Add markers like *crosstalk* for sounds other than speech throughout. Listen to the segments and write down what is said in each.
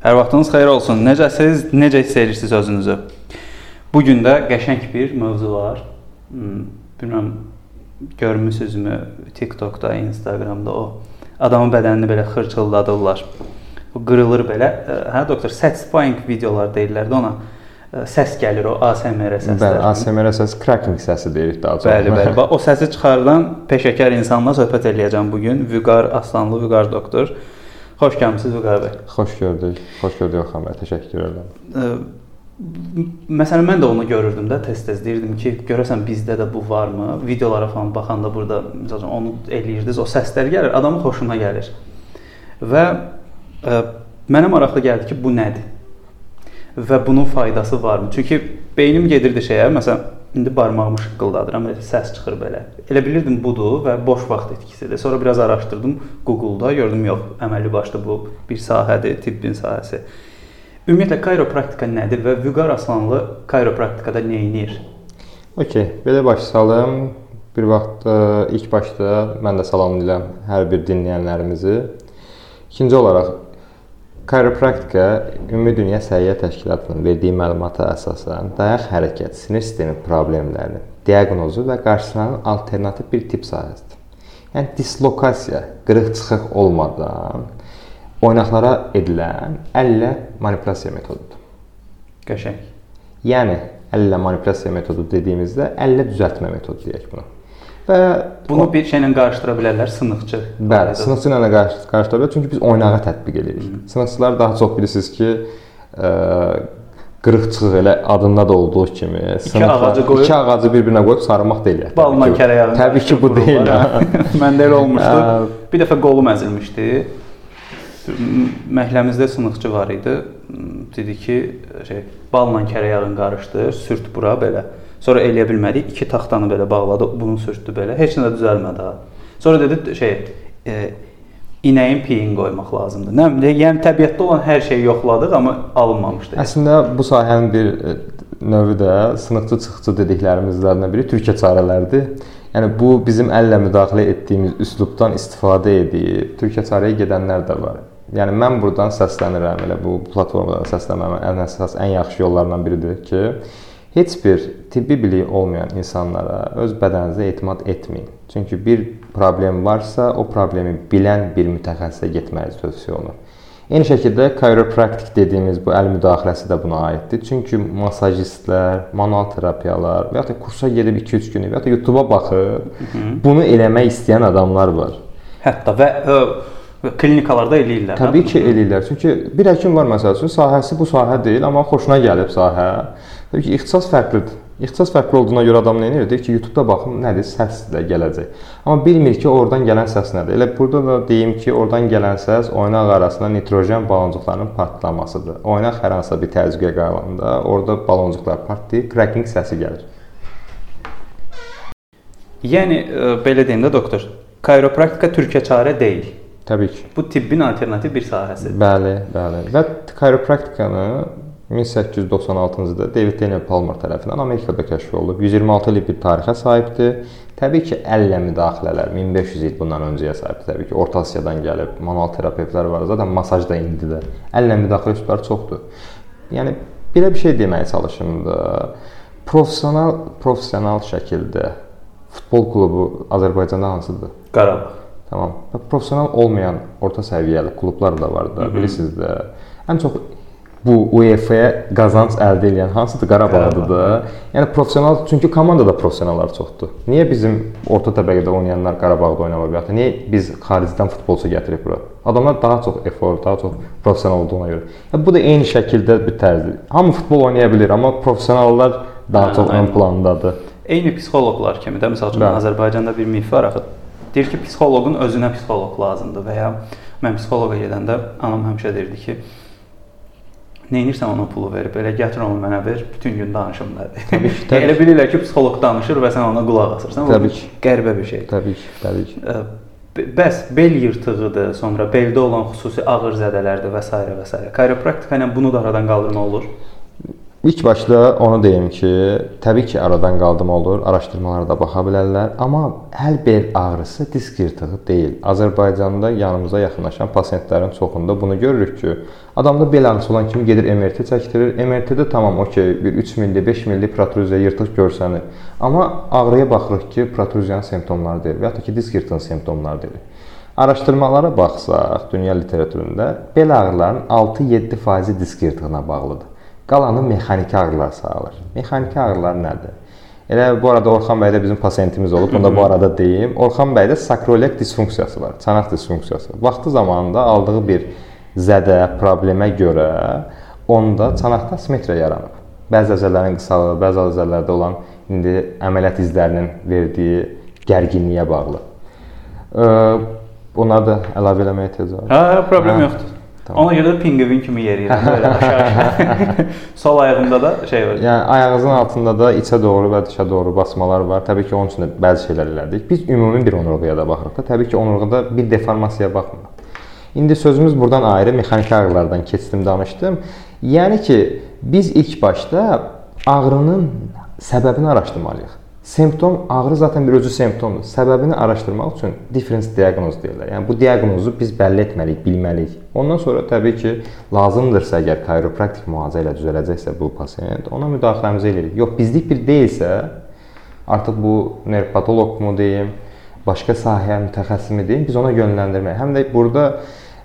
Hər vaxtınız xeyir olsun. Necəsiz? Necə hiss edirsiniz özünüzü? Bu gün də qəşəng bir mövzu var. Hmm, bilmirəm görmüsünüzmü TikTokda, Instagramda o adamın bədənini belə xırçıldadırlar. O qırılır belə. Hə doktor, set spying videolar deyirlər də ona. Səs gəlir o ASMR səsləri. Bəli, ASMR səs cracking səsi deyirik daha çox. Bəli, bəli. Bax o səsi çıxardan peşəkar insanla söhbət eləyəcəm bu gün. Vüqar Aslanlı Vüqar doktor. Xoş gəlmisiniz Vüqar bəy. Xoş gördük. Xoş gördük Orxan bəy. Təşəkkür edirəm. Məsələn mən də onu görürdüm də tez-tez deyirdim ki, görəsən bizdə də bu varmı? Videolara falan baxanda burada məsələn onu eləyirdiniz, o səslər gəlir, adamın xoşuna gəlir. Və ə, mənə maraqlı gəldi ki, bu nədir? Və bunun faydası varmı? Çünki beynim gedirdi şeyə, məsələn İndi barmağımı şıqqıldadıram, səs çıxır belə. Elə bilirdim budur və boş vaxt etkisidir. Sonra biraz araşdırdım Google-da, gördüm yox, əməlli başlı bu bir sahədir, tibbin sahəsi. Ümumiyyətlə kairopraktika nədir və Vüqar Aslanlı kairopraktikada nə edir? Okay, belə başlayalım. Bir vaxt ə, ilk başda mən də salamlayıram hər bir dinləyənlərimizi. İkinci olaraq Kairopraktika Ümumi Dünya Səhiyyə Təşkilatının verdiyi məlumata əsasən dayaq hərəkət, sinir sistemi problemlərinin diaqnozu və qarşısının alternativ bir tibb sahəsidir. Yəni dislokasiya, qırıq-çıxıq olmadan oynaqlara edilən əllə manipulyasiya metodudur. Qəşəng. Yəni əllə manipulyasiya metodu dediyimizdə əllə düzəltmə metodu deyək buna. Və bunu bir şeylə qarışdıra bilərlər, sınıqçı. Bəli, sınıqçı ilə qarışdıra bilər, çünki biz oynağı tətbiq edirik. Hı. Sınıqçılar daha çox bilirsiniz ki, ə, qırıq-çıxıq elə adında da olduğu kimi iki ağacı qoyub iki ağacı bir-birinə qoyub sarmaq deyil. Balla kərə yağı. Təbii ki, bu deyil. *laughs* Məndə elə olmuşdu. Bir dəfə qolum əzilmişdi. Məhəlləmizdə sınıqçı var idi. Dedi ki, şey, balla kərə yağını qarışdır, sürt bura belə. Sonra eləyə bilmədik. İki taxtanı belə bağladı, bunu sürtdü belə. Heç nə də düzəlmədi ha. Sonra dedi şey, e, inəyin piyini qoymaq lazımdır. Nə bilim, yəni təbiətdə olan hər şeyi yoxladıq, amma alınmamışdı. Əslində bu sahənin bir e, növü də sınıqçı çıxıcı dediklərimizdən biri türkə çarələridir. Yəni bu bizim əllə müdaxilə etdiyimiz üslubdan istifadə edib türkə çarəyə gedənlər də var. Yəni mən burdan səslənirəm, elə bu platformadan səslənməmin ən əsas, ən yaxşı yollardan biridir ki, Heç bir tibbi biliyi olmayan insanlara öz bədəninizə etimad etməyin. Çünki bir problem varsa, o problemi bilən bir mütəxəssisə getməniz tövsiyə olunur. Eyni şəkildə chiropractic dediyimiz bu əl müdaxiləsi də buna aiddir. Çünki masajistlər, manual terapiyalar və ya da kursa gedib 2-3 gün və ya da YouTube-a baxıb bunu eləmək istəyən adamlar var. Hətta və ə, klinikalarda eləyirlər. Təbii ki, eləyirlər. Çünki bir həkim var məsəl üçün, sahəsi bu sahə deyil, amma xoşuna gəlib sahə. Təbii ki, ixtisas fərqlidir. İxtisas fərqli olduğuna görə adam nə edir? Deyir ki, YouTube-da baxım, nədir? Səs də gələcək. Amma bilmir ki, oradan gələn səs nədir. Elə burada da deyim ki, oradan gələn səs oynaq arasında nitrogen baloncuqlarının partlamasıdır. Oynaq hər hansısa bir təzyiqə qalanda orada baloncuqlar partlayır, cracking səsi gəlir. Yəni e, belə deyim də doktor, kairopraktika türkə çarə deyil. Təbii ki. Bu tibbin alternativ bir sahəsidir. Bəli, bəli. Və kairopraktikanı 1896-cı ildə David Daniel Palmer tərəfindən Amerikada kəşf olunub. 126 illik bir tarixə sahibdir. Təbii ki, əllə müdaxilələr 1500 il bundan öncəyə sahibdir. Təbii ki, Orta Asiyadan gəlib manual terapevtlər var. Zaten masaj da indi də əllə müdaxilə üsulları çoxdur. Yəni belə bir şey deməyə çalışım da professional professional şəkildə futbol klubu Azərbaycanda hansıdır? Qarabağ. Tamam. Professional olmayan orta səviyyəli klublar da var da, bilirsiniz də. Ən çox bu UEFA-ya qazanc əldə edən hansıdır? Qarabağdır da. Yəni professional, çünki komandada professionallar çoxdur. Niyə bizim orta təbəqədə oynayanlar Qarabağda oynamır ya niyə biz xaricdən futbolçu gətirib bura? Adamlar daha çox efor, daha çox professional olduğuna görə. Yəni bu da eyni şəkildə bir tərzdir. Hamı futbol oynaya bilər, amma professionallar daha hə, çox ön plandadır. Eyni psixoloqlar kimi də məsəl üçün Azərbaycanda bir mif var axı. Deyir ki, psixoloqun özünə psixoloq lazımdır və ya mən psixoloqa gedəndə anam həmişə deyirdi ki, Neynirsən ona pulu verib, elə gətir onu mənə ver, bütün gün danışım nədir. Təbii ki, təbii. *laughs* elə bilirlər ki, psixoloq danışır və sən ona qulaq asırsan. Təbii ki. Qəribə bir şeydir. Təbii ki, təbii ki. Bəs bel yırtığıdır, sonra beldə olan xüsusi ağır zədələrdir və s. və s. Kairopraktika ilə bunu da aradan qaldırmaq olur. İlk başda onu deyim ki, təbii ki, aradan qaldım olur, araşdırmalara da baxa bilərlər, amma əl bel ağrısı disk yırtığı deyil. Azərbaycanda yanımıza yaxınlaşan pasientlərin çoxunda bunu görürük ki, adamda bel ağrısı olan kimi gedir MRT çəkdirir. MRT-də tamam, okey, bir 3 milli, 5 milli protruziya yırtıq görsənir. Amma ağrıya baxırıq ki, protruziyanın simptomları deyil və ya ki, disk yırtığının simptomları deyil. Araşdırmalara baxsaq, dünya literaturunda bel ağrılarının 6-7% disk yırtığına bağlıdır. Qalanı mexaniki ağrılar sayılır. Mexaniki ağrılar nədir? Elə bu arada Orxan bəy də bizim pasientimiz olub. Bunu da bu arada deyim. Orxan bəydə sakroiliak disfunksiyası var, çanaq disfunksiyası. Vaxtı zamanında aldığı bir zədə, problemə görə onda çanaqda simetriya yaranıb. Bəzi əzələlərin qısalığı, bəzi əzələlərdə olan indi əməliyyat izlərinin verdiyi gərginliyə bağlı. Buna da əlavə eləməyə ehtiyac var. Hə, problem hə. yoxdur. Tamam. Ona görə də pinqvin kimi yeriyirəm belə *laughs* aşağı. *laughs* Sol ayağımda da şey var. Yəni ayağınızın altında da içə doğru və dışa doğru basmalar var. Təbii ki, onun üçün də bəzi şeylər elədik. Biz ümumi bir onurğaya da baxırıq da. Təbii ki, onurğada bir deformasiyaya baxmırıq. İndi sözümüz burdan ayrı mexaniki ağrılardan keçdim, danışdım. Yəni ki, biz ilk başda ağrının səbəbini araşdırmalıyıq. Simptom ağrı zaten bir özü simptomdur. Səbəbini araşdırmaq üçün difference diaqnoz deyirlər. Yəni bu diaqnozu biz bəlli etməliyik, bilməliyik. Ondan sonra təbii ki, lazımdırsa əgər chiropraktik müalicə ilə düzələcəksə bu pasiyent, ona müdaxiləmizi eləyirik. Yox, bizlik bir deyilsə, artıq bu nevropatoloqmu deyim, başqa sahəyə mütəxəssismi deyim, biz ona yönləndirməliyik. Həm də burada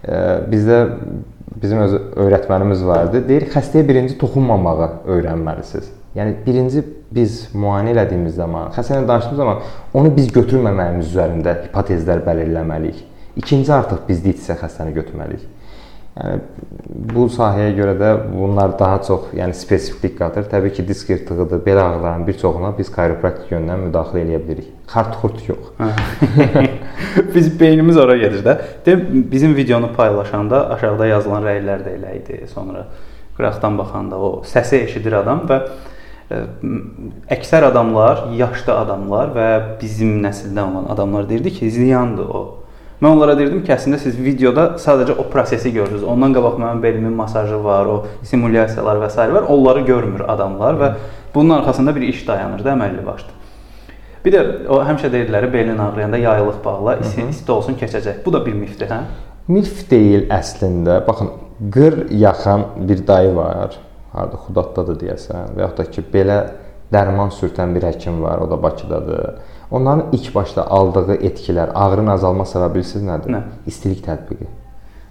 e, bizdə bizim öz öyrətmənimiz vardı. Deyir, xəstəyə birinci toxunmamağı öyrənməlisiniz. Yəni birinci biz müayinə elədiyimiz zaman, xəstəylə danışdığımız zaman onu biz götürməməyimiz üzərində hipotezlər belirləməliyik. İkinci artıq bizlikdirsə xəstəni götürməliyik. Yəni bu sahəyə görə də bunlar daha çox, yəni spesifiklik qatır. Təbii ki, disk yırtığıdır, bel ağrılarının bir çoxuna biz chiropraktik yöndən müdaxilə eləyə bilirik. Xart-xurt yox. *laughs* biz beynimiz ora gedir də. Deyim, bizim videonu paylaşanda aşağıda yazılan rəylər də elə idi. Sonra qıraqdan baxanda o səsi eşidir adam və əksər adamlar, yaşlı adamlar və bizim nəsildən olan adamlar deyirdi ki, ziyandır o. Mən onlara deyirdim ki, əslində siz videoda sadəcə o prosesi görürsüz. Ondan qabaq mənim belimin masajı var, o simulyasiyalar və s. var. Onları görmür adamlar və bunun arxasında bir iş dayanır da əməlli başlı. Bir də o həmişə deyirdilər belin ağrıyanda yaylıq bağla, isti, isti olsun keçəcək. Bu da bir mifdir, hə? Mif deyil əslində. Baxın, qır yaxan bir dayı var harda Xudaddadır deyəsən və yaxud da ki, belə dərman sürtən bir həkim var, o da Bakıdadır. Onların ilk başda aldığı etkilər, ağrının azalma səbəbi bilirsiniz nədir? Nə? İstilik tətbiqi.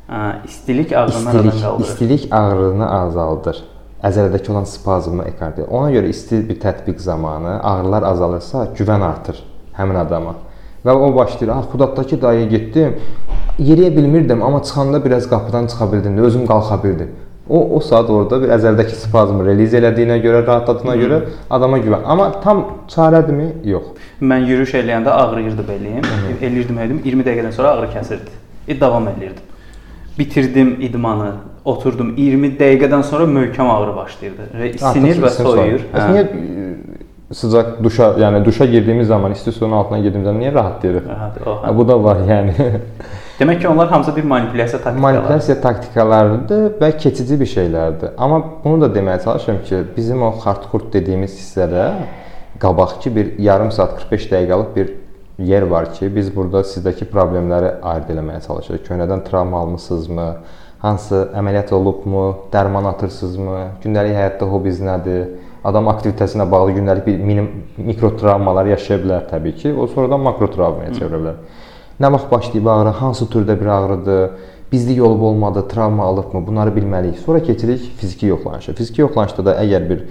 Hə, istilik ağrını aradan qaldırır. İstilik ağrını azaldır. Əzələdəki olan spazmı ekart edir. Ona görə isti bir tətbiq zamanı ağrılar azalırsa, güvən artır həmin adama. Və o başlayır, "Ah, Xudaddakı dayıya getdim. Yeriyə bilmirdim, amma çıxanda biraz qapıdan çıxa bildim, özüm qalxa bildim." O o saat orada bir əzəldəki spazmı reliz elədiyinə görə, rahatladığına görə adama güvən. Amma tam çarədirmi? Yox. Mən yürüyüş eləyəndə ağrıyırdı belim. Eləyirdim, eləyirdim. 20 dəqiqədən sonra ağrı kəsirdi. E davam eləyirdim. Bitirdim idmanı, oturdum. 20 dəqiqədən sonra möhkəm ağrı başlayırdı. İsinir və soyuyur. Hə. Niyə e, sıcaq duşa, yəni duşa girdiyimiz zaman, isti suyun altına girdiyimiz zaman niyə rahatlayırıq? Rahat, o. Hə. Bu da var yəni. *laughs* Demək ki, onlar hamısı bir manipulyasiya taktikaları. Manipulyasiya taktikalarıdır və keçici bir şeylərdir. Amma bunu da deməyə çalışıram ki, bizim o hardcore dediyimiz hissədə qabaqki bir yarım saat 45 dəqiqəlik bir yer var ki, biz burada sizdəki problemləri ayırd eləməyə çalışırıq. Köhnədən travma almısınızmı? Hansı əməliyyat olubmu? Dərman atırsınızmı? Gündəlik həyatda hobbiz nədir? Adam aktivitetəsinə bağlı gündəlik bir mini mikro travmalar yaşaya bilər təbii ki. O sonradan makro travmaya çevirə bilər. Hı. Nə vaxt başlayıb ağrı, hansı türdə bir ağrıdır, bizlik olub olmadı, travma alıbmı, bunları bilməliyik. Sonra keçirik fiziki yoxlanışa. Fiziki yoxlanışda da əgər bir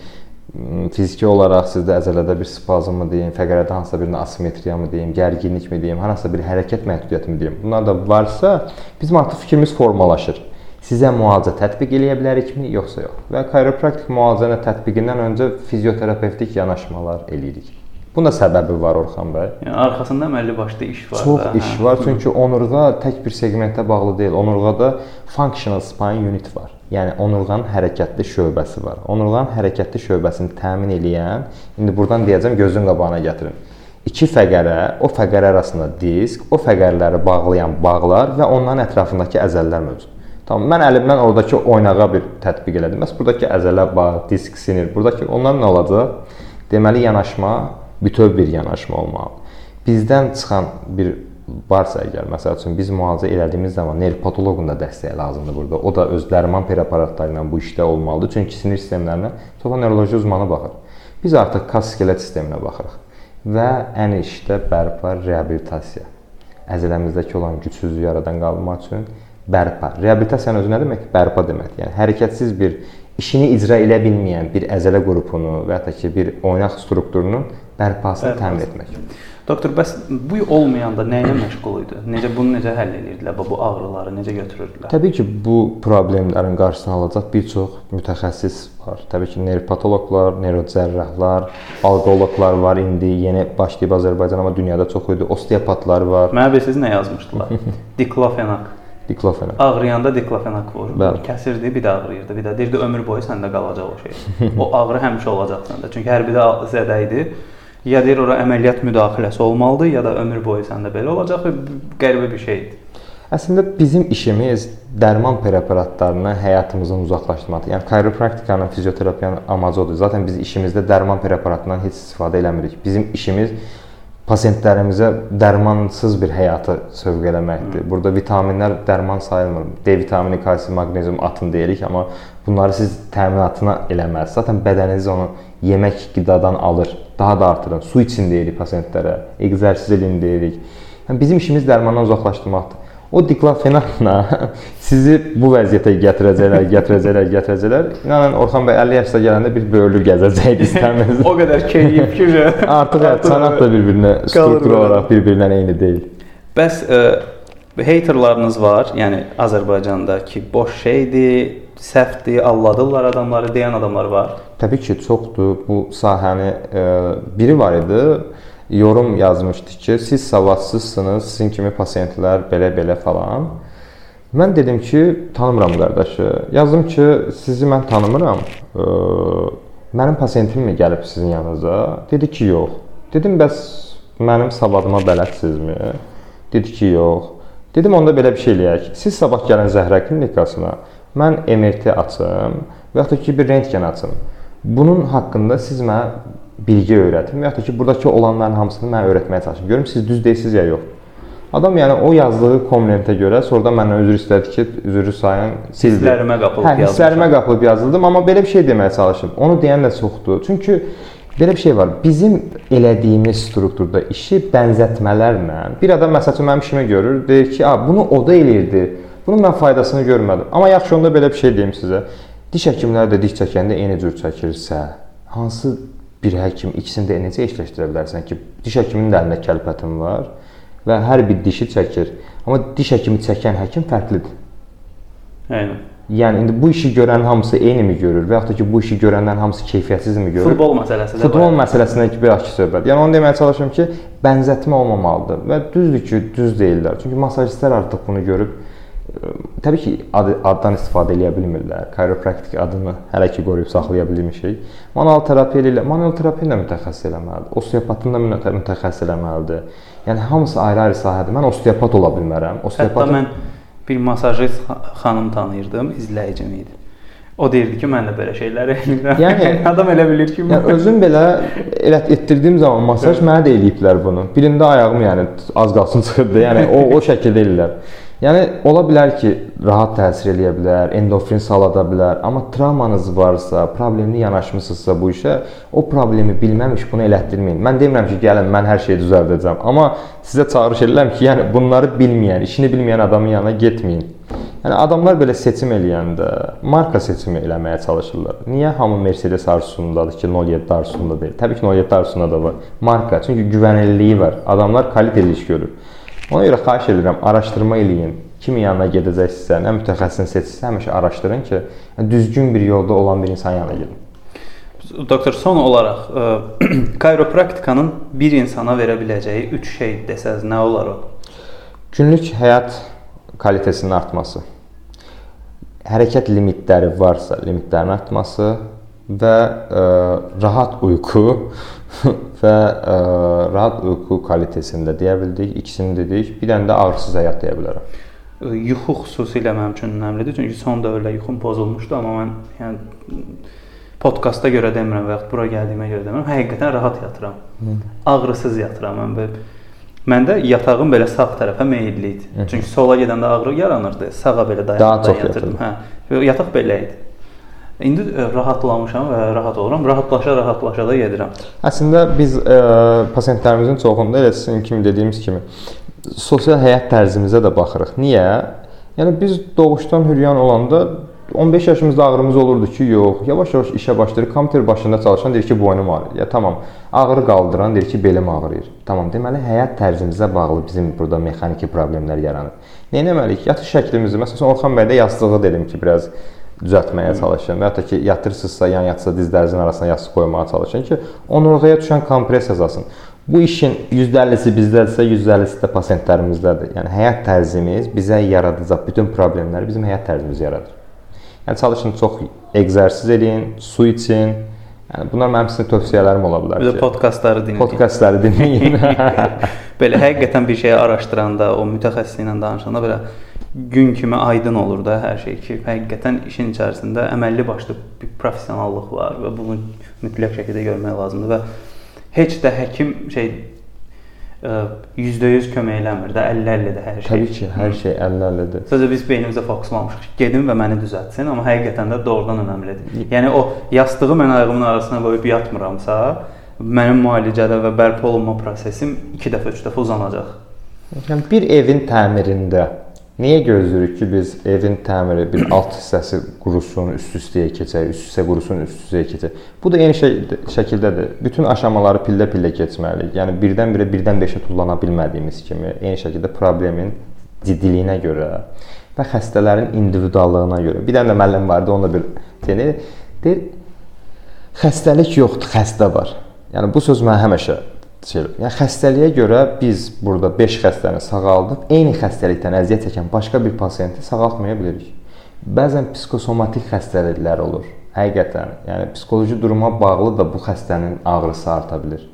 fiziki olaraq sizdə əzələdə bir spazmı deyim, fəqərədə hansısa bir asimetriyamı deyim, gərginlikmi deyim, hansısa bir hərəkət məhdudiyyətimi deyim. Bunlar da varsa, bizim artıq fikrimiz formalaşır. Sizə müalicə tətbiq eləyə bilərikmi, yoxsa yox? Və chiropraktik müalicənin tətbiqindən öncə fizioterapevtik yanaşmalar eləyirik. Bunun da səbəbi var Orxan bəy. Yəni arxasında əməlli başlı iş var. Çox da, iş hə? var, çünki onurğa tək bir seqmentə bağlı deyil. Onurğada functional spine unit var. Yəni onurğanın hərəkətli şöbəsi var. Onurğanın hərəkətli şöbəsini təmin edən, indi burdan deyəcəm gözün qabağına gətirin. İki fəqərə, o fəqərə arasında disk, o fəqərləri bağlayan bağlar və onların ətrafındakı əzələlər mövcud. Tamam, mən əlimdən oradakı oynağa bir tətbiq elədim. Bəs burdakı əzələ var, disk sinir. Burdakı onlar nə olacaq? Deməli yanaşma bütöv bir yanaşma olmalıdır. Bizdən çıxan bir varsa əgər məsəl üçün biz müalicə elədiyimiz zaman nevropatoloqun da dəstəyi lazımdır burada. O da öz dərman preparatları ilə bu işdə olmalıdır. Çünki sinir sistemlərinə çox nevroloji uzmanı baxır. Biz artıq kas skelet sisteminə baxırıq və ən işdə bərpa reabilitasiya. Əzələmizdəki olan gücsüzlüyü aradan qaldırmaq üçün bərpa. Reabilitasiyanın özü nə demək? Bərpa deməkdir. Yəni hərəkətsiz bir işini icra edə bilməyən bir əzələ qrupunu və ya ki, bir oynaq strukturunun bərpasını təmin etmək. Doktor, bəs bu olmayanda nə ilə məşğul idi? Necə bunu necə həll edirdilər? Bu ağrıları necə götürürdülər? Təbii ki, bu problemlərin qarşısını alacaq bir çox mütəxəssis var. Təbii ki, nevropatoloqlar, neyrocərrahlar, alqoloqlar var indi, yeni başlayıb Azərbaycan amma dünyada çox idi. Osteopatlar var. Mənə bilirsiniz nə yazmışdılar? *laughs* Diklofenak. Diklofenak. Ağrıyanda diklofenak vurur. Bəli. Kəsirdi, bir də ağrıyırdı. Bir də deyirdi ömür boyu səndə qalacaq o şey. *laughs* o ağrı həmişə olacaq səndə. Çünki hər biri zədə idi ya deyir ora əməliyyat müdaxiləsi olmalıdır, ya da ömür boyu səndə belə olacaq qəribə bir şeydir. Əslində bizim işimiz dərman preparatlarını həyatımızdan uzaqlaşdırmaqdır. Yəni chiropraktikanın, fizioterapiyanın amacı odur. Zaten biz işimizdə dərman preparatından heç istifadə eləmirik. Bizim işimiz pasientlərimizə dərmansız bir həyatı sövq eləməkdir. Burada vitaminlər dərman sayılmır. D vitamini, kalsium, maqnezium atın deyirik, amma bunları siz təminatına eləməlisiniz. Zaten bədəniniz onu yemək, qidadan alır. Daha da artırın. Su için deyirik pasientlərə, egzərsiz edin deyirik. Yəni bizim işimiz dərmandan uzaqlaşdırmaqdır. O diklofenakla *laughs* sizi bu vəziyyətə gətirəcəklər, *laughs* gətirəcəklər, gətirəcəklər. İnanın Orxan bəy 50 yaşına gələndə bir böyürlü gəzəcəkdi istəməz. *laughs* o qədər keyif ki, artıq sənət da bir-birinə struktur olaraq bir-birinə eyni deyil. Bəs ə, e, haterlarınız var, yəni Azərbaycanda ki, boş şeydir, səhvdir, alladırlar adamları deyən adamlar var. Təbii ki, çoxdur. Bu sahəni ə, e, biri var idi yorum yazmışdı ki, siz savadsızsınız, sizin kimi pasientlər belə-belə falan. Mən dedim ki, tanımıram qardaşı. Yazdım ki, sizi mən tanımıram. E, mənim pasientim mi gəlib sizin yanınıza? Dedi ki, yox. Dedim, bəs mənim savadıma bələdsinizmi? Dedi ki, yox. Dedim, onda belə bir şey eləyək. Siz sabah gəlin Zəhra klinikasına, mən MRT açım və ya da ki, bir rentgen açım. Bunun haqqında siz mənə bilgi öyrətim və ya da ki, burdakı olanların hamısını mən öyrətməyə çalışım. Görüm siz düz deyilsiniz ya yox. Adam yəni o yazdığı kommentə görə sonradan məndən üzr istədi ki, üzrü sayın sildi. Hisslərimə qapılıb hə, yazdım. Hisslərimə qapılıb yazıldım, amma belə bir şey deməyə çalışım. Onu deyən də çoxdur. Çünki belə bir şey var. Bizim elədiyimiz strukturda işi bənzətmələrlə bir adam məsəl üçün mənim işimi görür, deyir ki, "A, bunu o da eləyirdi. Bunun mən faydasını görmədim." Amma yaxşı onda belə bir şey deyim sizə. Diş həkimləri də diş çəkəndə eyni cür çəkirsə, hansı bir həkim ikisini də necə eşləşdirə bilərsən ki, diş həkiminin də əlində kəlbətin var və hər bir dişi çəkir. Amma diş həkimi çəkən həkim fərqlidir. Eynən. Yəni indi bu işi görən hamısı eynimi görür və yaxud da ki, bu işi görənlərin hamısı keyfiyyətsizmi görür? Futbol məsələsi də. Futbol məsələsində ki, bir açıq söhbət. Yəni onu deməyə çalışıram ki, bənzətmə olmamalıdır və düzdür ki, düz deyirlər. Çünki masajistlər artıq bunu görüb Təbii ki, ad, addan istifadə edə bilmirlər. Chiropraktik adını hələ ki qoruyub saxlaya bilmişik. Manual terapiya ilə, manual terapiya ilə mütəxəssis eləməlidir. Osteopatın da mütəxəssis eləməlidir. Yəni hamısı ayrı-ayrı sahədir. Mən osteopat ola bilmərəm. Osteopat Hətta mən bir masajist xanım tanıyırdım, izləyicim idi. O deyirdi ki, mən də belə şeylər edirəm. Yəni *laughs* adam elə bilir ki, yəni özüm belə elə etdirdiyim zaman masaj mənə də eləyiblər bunu. Birində ayağım yəni az qalsın çıxırdı. Yəni o o şəkildə eləyirlər. Yəni ola bilər ki, rahat təsir eləyə bilər, endorfin salada bilər, amma travmanız varsa, problemli yanaşmısınızsa bu işə, o problemi bilməmiş bunu elətdirməyin. Mən demirəm ki, gəlin mən hər şeyi düzəldəcəm, amma sizə çağırış edirəm ki, yəni bunları bilməyən, işini bilməyən adamın yanına getməyin. Yəni adamlar belə seçim eləyəndə marka seçimi eləməyə çalışırlar. Niyə hamı Mercedes arzusundadır ki, 07 arzusunda deyil? Təbii ki, 07 arzusunda da var. Marka, çünki güvənilirliyi var. Adamlar kaliteli iş görür. Ona görə xahiş edirəm, araşdırma eləyin. Kimin yanına gedəcəksinizsə, nə mütəxəssisini seçsinizsə, həmişə araşdırın ki, düzgün bir yolda olan bir insan yanına gedin. Doktor, son olaraq *clears throat* kayropraktikanın bir insana verə biləcəyi 3 şey desəz nə olar o? Günlük həyat kalitəsinin artması. Hərəkət limitləri varsa, limitlərin artması və ə, rahat uyğu və ə, rahat uyğu kalitəsində deyə bildik. İkisini dedik. Bir dənə də ağrısız həyat deyə bilərəm. yuxu xüsusilə mənim üçün önəmlidir. Çünki son dövrlər yuxum pozulmuşdu, amma mən yəni podkasta görə demirəm və ya bura gəldiyimə görə demirəm. Həqiqətən rahat yatıram. Hı. Ağrısız yatıram mən və məndə yatağım belə sağ tərəfə meylli idi. Çünki sola gedəndə ağrı yaranırdı. Sağa belə dayananda yatırdım. Hə. Yataq belə idi. İndi ə, rahatlamışam və rahat oluram. Rahatlaşa rahatlaşa da gedirəm. Əslində biz ə, pasientlərimizin çoxunda elə sizin kimi dediyimiz kimi sosial həyat tərzimizə də baxırıq. Niyə? Yəni biz doğuşdan hüryan olanda 15 yaşımızda ağrımız olurdu ki, yox. Yavaş-yavaş işə başlayır. Kompüter başında çalışan deyir ki, boynum ağrıyır. Ya tamam. Ağrı qaldıran deyir ki, belim ağrıyır. Tamam. Deməli həyat tərzimizə bağlı bizim burada mexaniki problemlər yaranır. Nə etməliyik? Yatış şəklimizi, məsələn, Orxan bəy də yastığı dedim ki, biraz düzəltməyə çalışın və ya ki, yatırsınızsa, yan yatsa dizlərinizin arasına yastıq qoymağa çalışın ki, onurğaya düşən kompress azalsın. Bu işin %50-si bizdədirsə, %50-si də pasientlərimizdədir. Yəni həyat tərzimiz bizə yaradacaq bütün problemləri bizim həyat tərzimiz yaradır. Yəni çalışın çox egzərsiz eləyin, su için. Yəni bunlar mənim sizə tövsiyələrim ola bilər. Bir də podkastları dinləyin. Podkastları dinləyin. *laughs* belə həqiqətən bir şeyi araşdıranda, o mütəxəssis ilə danışanda belə gün kimi aydın olur da hər şey ki, həqiqətən işin içərisində əməlli başlı bir professionallıq var və bunu mütləq şəkildə görmək lazımdır və heç də həkim şey %100 kömək eləmir də 50-50 də hər şey. Təbii ki, hər şey 50-50-dir. Sadəcə biz beynimizə fokuslamışıq. Gedim və məni düzəltsin, amma həqiqətən də doğrudan önəmlidir. Yəni o yastığı mən ayağımın arasına qoyub yatmıramsa, mənim müalicədə və bərpa olunma prosesim 2 dəfə, 3 dəfə uzanacaq. Yəni bir evin təmirində Niyə gözləyirik ki, biz evin təmiri bir alt hissəsi qurusun, üst-üstəyə keçək, üst hissə qurusun, üst-üstəyə keçək. Bu da eyni şey şəkildədir. Bütün aşamaları pillə-pillə keçməliyik. Yəni birdən-birə birdən 5-ə tullana bilmədiyimiz kimi, eyni şəkildə problemin ciddiliyinə görə və xəstələrin individuallığına görə. Bir dənə də müəllim vardı, onda bir deyir, deyir xəstəlik yoxdur, xəstə var. Yəni bu söz mənə həmişə şey, yəni xəstəliyə görə biz burada 5 xəstəni sağaldıb, eyni xəstəlikdən əziyyət çəkən başqa bir pasiyenti sağaltmaya bilirik. Bəzən psixosomatik xəstəliklər olur. Həqiqətən, yəni psixoloji duruma bağlı da bu xəstənin ağrısı arta bilər.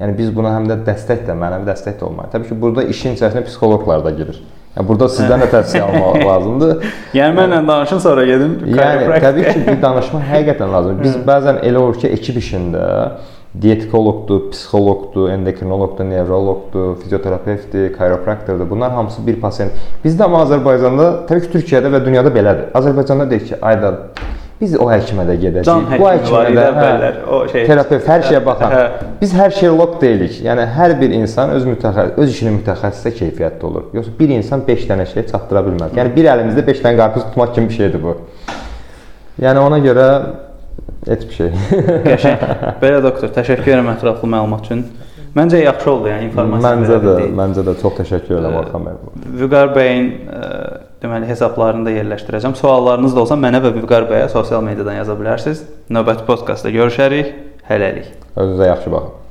Yəni biz buna həm də dəstək də, mənəvi dəstək də olmalı. Təbii ki, burada işin içərisinə psixoloqlar da girir. Yəni burada sizdən də tövsiyə *laughs* almaq lazımdır. yəni mənlə danışın sonra gedin. Yəni təbii ki, bir danışma həqiqətən lazımdır. Biz bəzən elə olur ki, ekip işində diyetoloqdur, psixoloqdur, endokrinoloqdur, nevroloqdur, fizioterapevtdir, kiropraktordur. Bunlar hamısı bir pasiyent. Bizdə amma Azərbaycanda, təbii ki, Türkiyədə və dünyada belədir. Azərbaycanda deyir ki, ayda biz o həkimə də gedəcəyik. Bu həkimə də hə, o şey terapevt hər şeyə baxan. Hə. Biz hər şeyloq deyilik. Yəni hər bir insan öz mütəxəssis öz işinin mütəxəssisə keyfiyyətli olur. Yoxsa bir insan 5 dənə şey çatdıra bilməz. Yəni bir əlimizdə 5 dənə qarpız tutmaq kimi bir şeydir bu. Yəni ona görə Heç bir şey. *laughs* Qəşəng. Belə doktor, təşəkkür edirəm ətraflı məlumat üçün. Məncə yaxşı oldu, yəni informasiya Məncə də, məncə də çox təşəkkür edirəm Orxan bəy. Vüqar bəyin ə, deməli hesablarını da yerləşdirəcəm. Suallarınız da olsa mənə və Vüqar bəyə sosial mediadan yaza bilərsiniz. Növbəti podkastda görüşərik. Hələlik. Özünüzə yaxşı baxın.